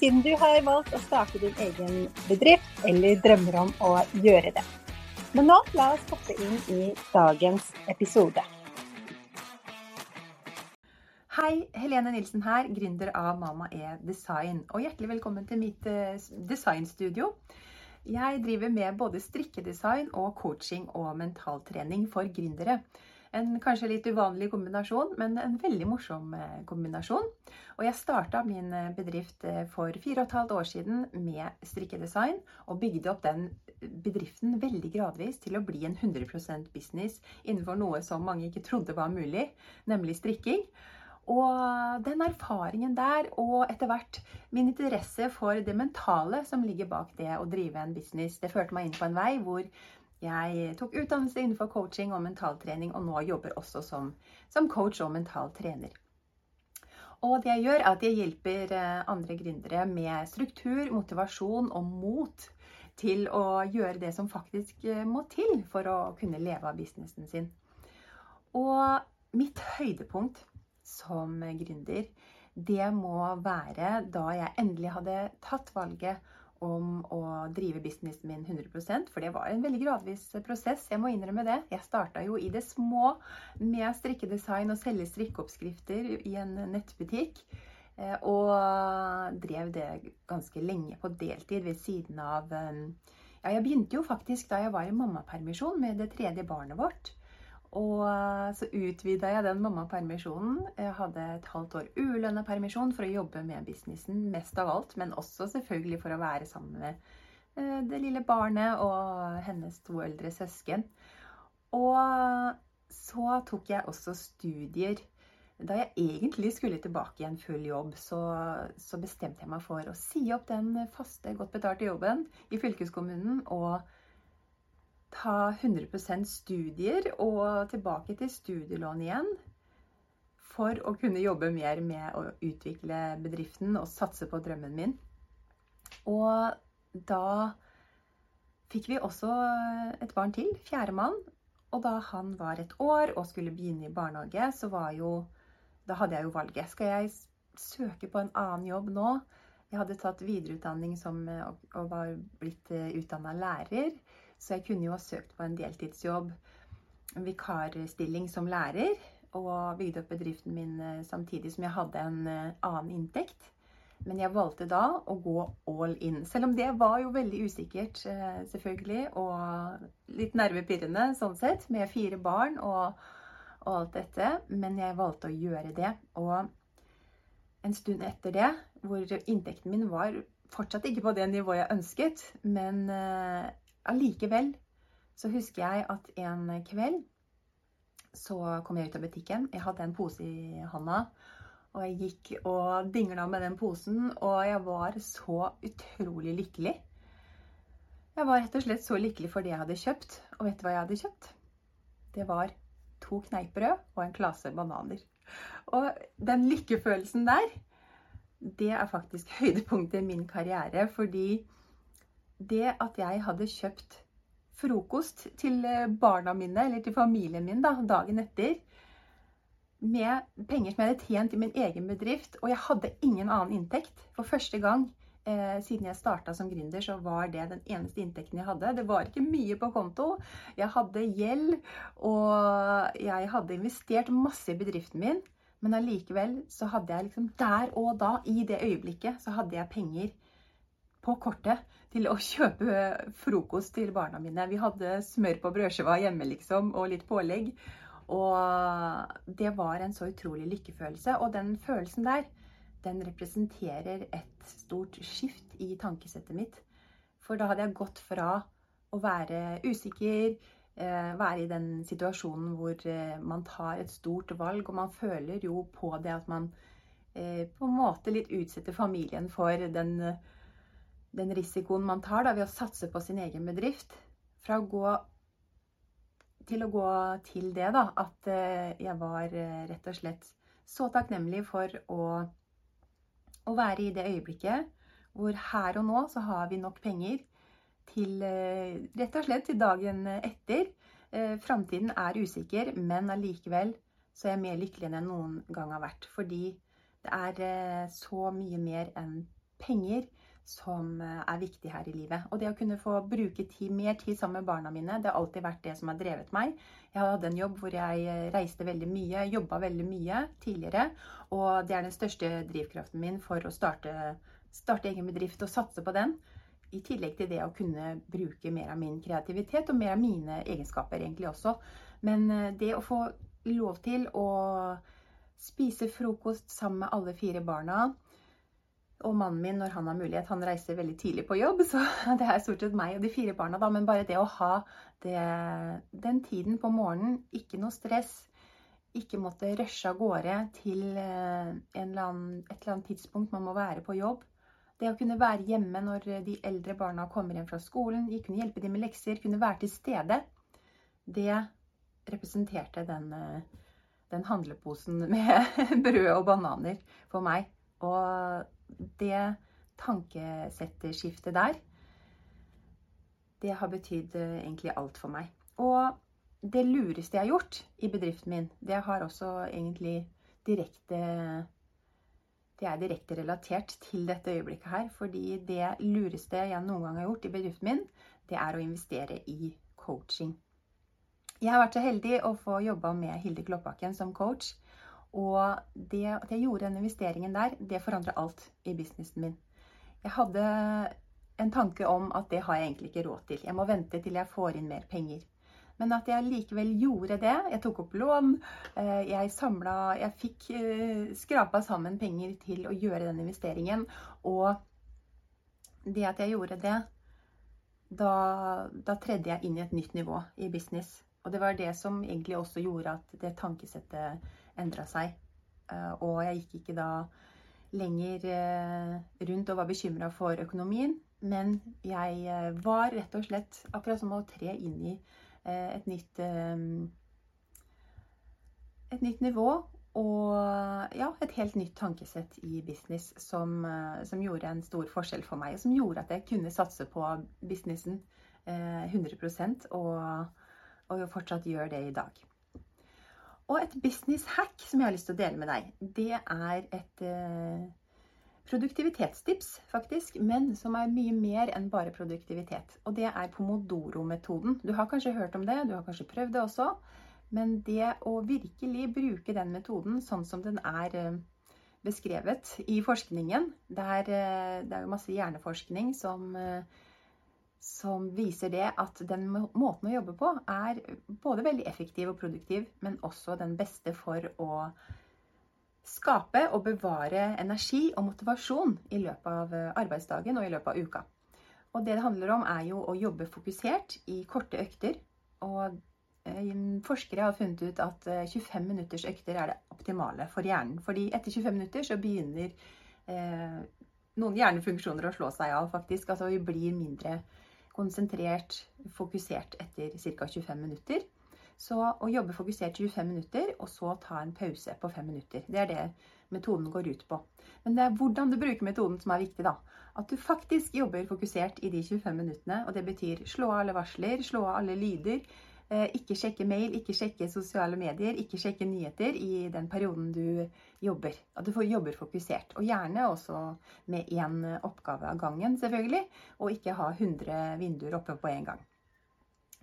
siden du har valgt å starte din egen bedrift eller drømmer om å gjøre det. Men nå la oss hoppe inn i dagens episode. Hei, Helene Nilsen her, gründer av Mama E Design. Og hjertelig velkommen til mitt eh, designstudio. Jeg driver med både strikkedesign og coaching og mentaltrening for gründere. En kanskje litt uvanlig kombinasjon, men en veldig morsom eh, kombinasjon. Og jeg starta min eh, bedrift eh, for fire og et halvt år siden med strikkedesign, og bygde opp den bedriften veldig gradvis til å bli en 100% business innenfor noe som mange ikke trodde var mulig, nemlig strikking. Og den erfaringen der, og etter hvert min interesse for det mentale som ligger bak det å drive en business, det førte meg inn på en vei hvor jeg tok utdannelse innenfor coaching og mentaltrening, og nå jobber også som, som coach og mentaltrener. Og det jeg gjør, er at jeg hjelper eh, andre gründere med struktur, motivasjon og mot til å gjøre det som faktisk eh, må til for å kunne leve av businessen sin. Og mitt høydepunkt som gründer, det må være da jeg endelig hadde tatt valget om å drive businessen min 100% for det var en veldig gradvis prosess. Jeg må innrømme det. Jeg starta jo i det små med strikkedesign og selge strikkeoppskrifter i en nettbutikk. Eh, og drev det ganske lenge på deltid ved siden av eh, Ja, jeg begynte jo faktisk da jeg var i mammapermisjon med det tredje barnet vårt. Og eh, så utvida jeg den mammapermisjonen. Jeg hadde et halvt år ulønna permisjon for å jobbe med businessen mest av alt, men også selvfølgelig for å være sammen med eh, det lille barnet og hennes to eldre søsken. Og så tok jeg også studier. Da jeg egentlig skulle tilbake i en full jobb, så, så bestemte jeg meg for å si opp den faste, godt betalte jobben i fylkeskommunen og ta 100% studier og tilbake til studielån igjen. For å kunne jobbe mer med å utvikle bedriften og satse på drømmen min. Og da fikk vi også et barn til, fjerdemann. Og da han var et år og skulle begynne i barnehage, så var jo Da hadde jeg jo valget. Skal jeg søke på en annen jobb nå? Jeg hadde tatt videreutdanning som, og var blitt eh, utdanna lærer. Så jeg kunne jo ha søkt på en deltidsjobb, en vikarstilling som lærer, og bygde opp bedriften min eh, samtidig som jeg hadde en eh, annen inntekt. Men jeg valgte da å gå all in. Selv om det var jo veldig usikkert, eh, selvfølgelig, og litt nervepirrende sånn sett, med fire barn og, og alt dette. Men jeg valgte å gjøre det. Og en stund etter det, hvor inntekten min var fortsatt ikke på det nivået jeg ønsket, men allikevel så husker jeg at en kveld så kom jeg ut av butikken. Jeg hadde en pose i hånda. Og jeg gikk og dingla med den posen, og jeg var så utrolig lykkelig. Jeg var rett og slett så lykkelig for det jeg hadde kjøpt. Og vet du hva jeg hadde kjøpt? Det var to kneippbrød og en klase bananer. Og den lykkefølelsen der, det er faktisk høydepunktet i min karriere. Fordi det at jeg hadde kjøpt frokost til eh, barna mine, eller til familien min, da, dagen etter, med penger som jeg hadde tjent i min egen bedrift, og jeg hadde ingen annen inntekt. For første gang eh, siden jeg starta som gründer, så var det den eneste inntekten jeg hadde. Det var ikke mye på konto. Jeg hadde gjeld, og jeg hadde investert masse i bedriften min. Men allikevel så hadde jeg liksom der og da, i det øyeblikket, så hadde jeg penger på kortet til å kjøpe frokost til barna mine. Vi hadde smør på brødskiva hjemme, liksom, og litt pålegg. Og det var en så utrolig lykkefølelse. Og den følelsen der, den representerer et stort skift i tankesettet mitt. For da hadde jeg gått fra å være usikker, eh, være i den situasjonen hvor eh, man tar et stort valg, og man føler jo på det at man eh, på en måte litt utsetter familien for den den risikoen man tar da, ved å satse på sin egen bedrift. Fra å gå til å gå til det, da, at eh, jeg var eh, rett og slett så takknemlig for å, å være i det øyeblikket hvor her og nå så har vi nok penger til eh, rett og slett til dagen etter. Framtiden er usikker, men allikevel så er jeg mer lykkelig enn jeg noen gang har vært. Fordi det er så mye mer enn penger som eh, er viktig her i livet. Og det å kunne få bruke tid, mer tid sammen med barna mine, det har alltid vært det som har drevet meg. Jeg hadde en jobb hvor jeg eh, reiste veldig mye, jobba veldig mye tidligere. Og det er den største drivkraften min for å starte, starte egen bedrift og satse på den. I tillegg til det å kunne bruke mer av min kreativitet og mer av mine egenskaper egentlig også. Men eh, det å få lov til å spise frokost sammen med alle fire barna, og mannen min, når han har mulighet, han reiser veldig tidlig på jobb, så det er stort sett meg og de fire barna, da. Men bare det å ha det, den tiden på morgenen, ikke noe stress, ikke måtte rushe av gårde til eh, eller annen, et eller annet tidspunkt man må være på jobb. Det å kunne være hjemme når de eldre barna kommer hjem fra skolen, kunne hjelpe dem med lekser, kunne være til stede, det representerte den, eh, den handleposen med brød og bananer for meg. Og det tankesetteskiftet der, det har betydd eh, egentlig alt for meg. Og det lureste jeg har gjort i bedriften min, det har også egentlig direkte Det er direkte relatert til dette øyeblikket her. Fordi det lureste jeg noen gang har gjort i bedriften min, det er å investere i coaching. Jeg har vært så heldig å få jobba med Hilde Kloppakken som coach. Og det at jeg gjorde den investeringen der, det forandra alt i businessen min. Jeg hadde en tanke om at det har jeg egentlig ikke råd til. Jeg må vente til jeg får inn mer penger. Men at jeg likevel gjorde det. Jeg tok opp lån. Eh, jeg samla Jeg fikk eh, skrapa sammen penger til å gjøre den investeringen. Og det at jeg gjorde det, da, da tredde jeg inn i et nytt nivå i business. Og det var det som egentlig også gjorde at det tankesettet endra seg. Eh, og jeg gikk ikke da lenger eh, rundt og var bekymra for økonomien, men jeg eh, var rett og slett akkurat som å tre inn i et nytt et nytt nivå og ja, et helt nytt tankesett i business som, som, gjorde en stor forskjell for meg. Og som gjorde at jeg kunne satse på businessen eh, 100% og, og fortsatt gjør det i dag. Og et business hack som jeg har lyst til å dele med deg, det er et eh, produktivitetstips, faktisk, men som er mye mer enn bare produktivitet. Og det er pomodoro-metoden. Du har kanskje hørt om det, du har kanskje prøvd det også. Men det å virkelig bruke den metoden sånn som den er eh, beskrevet i forskningen Det er, eh, det er jo masse hjerneforskning som som viser det at den måten å jobbe på er både veldig effektiv og produktiv, men også den beste for å skape og bevare energi og motivasjon i løpet av eh, arbeidsdagen og i løpet av uka. Og det det handler om, er jo å jobbe fokusert i korte økter. Og eh, forskere har funnet ut at 25 eh, minutters økter er det optimale for hjernen. Fordi etter 25 minutter så begynner eh, noen hjernefunksjoner å slå seg av, faktisk. Altså vi blir mindre konsentrert, fokusert etter ca. 25 minutter. Så å jobbe fokusert 25 minutter, og så ta en pause på 5 minutter. Det er det metoden går ut på. Men det er hvordan du bruker metoden som er viktig, da. At du faktisk jobber fokusert i de 25 minuttene. Og det betyr slå av alle varsler, slå av alle lyder. Eh, ikke sjekke mail, ikke sjekke sosiale medier, ikke sjekke nyheter i den perioden du jobber. At du jobber fokusert. Og gjerne også med én oppgave av gangen, selvfølgelig. Og ikke ha 100 vinduer oppe på en gang.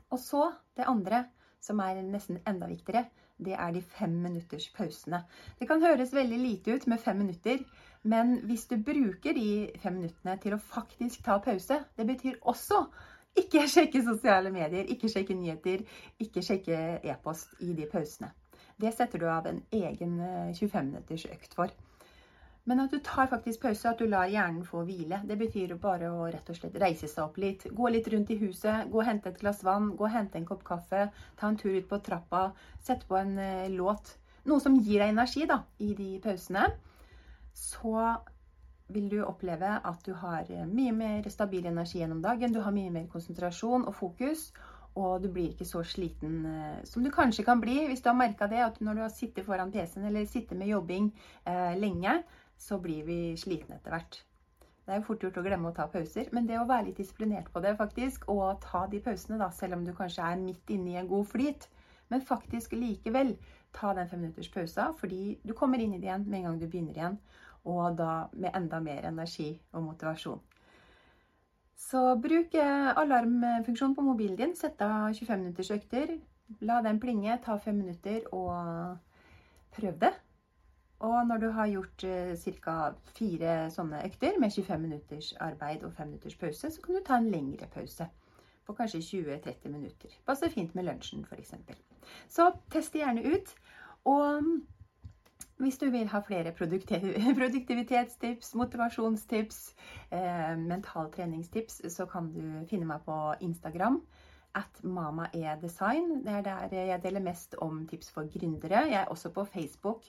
Og så det andre, som er nesten enda viktigere, det er de fem minutters pausene. Det kan høres veldig lite ut med fem minutter, men hvis du bruker de fem minuttene til å faktisk ta pause, det betyr også ikke sjekke sosiale medier, ikke sjekke nyheter, ikke sjekke e-post i de pausene. Det setter du av en egen 25 eh, minutters økt for. Men at du tar faktisk pause, at du lar hjernen få hvile. Det betyr bare å rett og slett reise seg opp litt. Gå litt rundt i huset, gå og hente et glass vann, gå og hente en kopp kaffe. Ta en tur ut på trappa, sett på en uh, låt. Noe som gir deg energi da, i de pausene. Så vil du oppleve at du har mye mer stabil energi gjennom dagen. Du har mye mer konsentrasjon og fokus, og du blir ikke så sliten eh, som du kanskje kan bli hvis du har merka det at når du har sittet foran PC-en eller sittet med jobbing eh, lenge, så blir vi slitne etter hvert. Det er jo fort gjort å glemme å ta pauser, men det å være litt disiplinert på det faktisk, og ta de pausene, da, selv om du kanskje er midt inne i en god flyt, men faktisk likevel ta den fem minutters pausa, fordi du kommer inn i det igjen med en gang du begynner igjen, og da med enda mer energi og motivasjon. Så bruk eh, alarmfunksjonen på mobilen din. Sett av 25 minutters økter. La den plinge, ta fem minutter og prøv det. Og når du har gjort eh, ca. fire sånne økter med 25 minutters arbeid og 5 minutters pause, så kan du ta en lengre pause på kanskje 20-30 minutter. Passer fint med lunsjen f.eks. Så test det gjerne ut. Og hvis du vil ha flere produktivitetstips, motivasjonstips, eh, mentaltreningstips, så kan du finne meg på Instagram. At mamaedesign. Det er der jeg deler mest om tips for gründere. Jeg er også på Facebook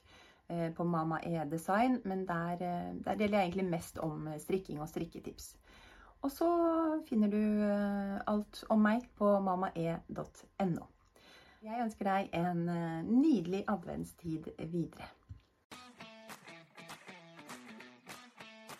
eh, på Mama e-design, men der, eh, der, deler jeg egentlig mest om strikking og strikketips. Og så finner du eh, alt om meg på mamae.no. Jeg ønsker deg en eh, nydelig adventstid videre.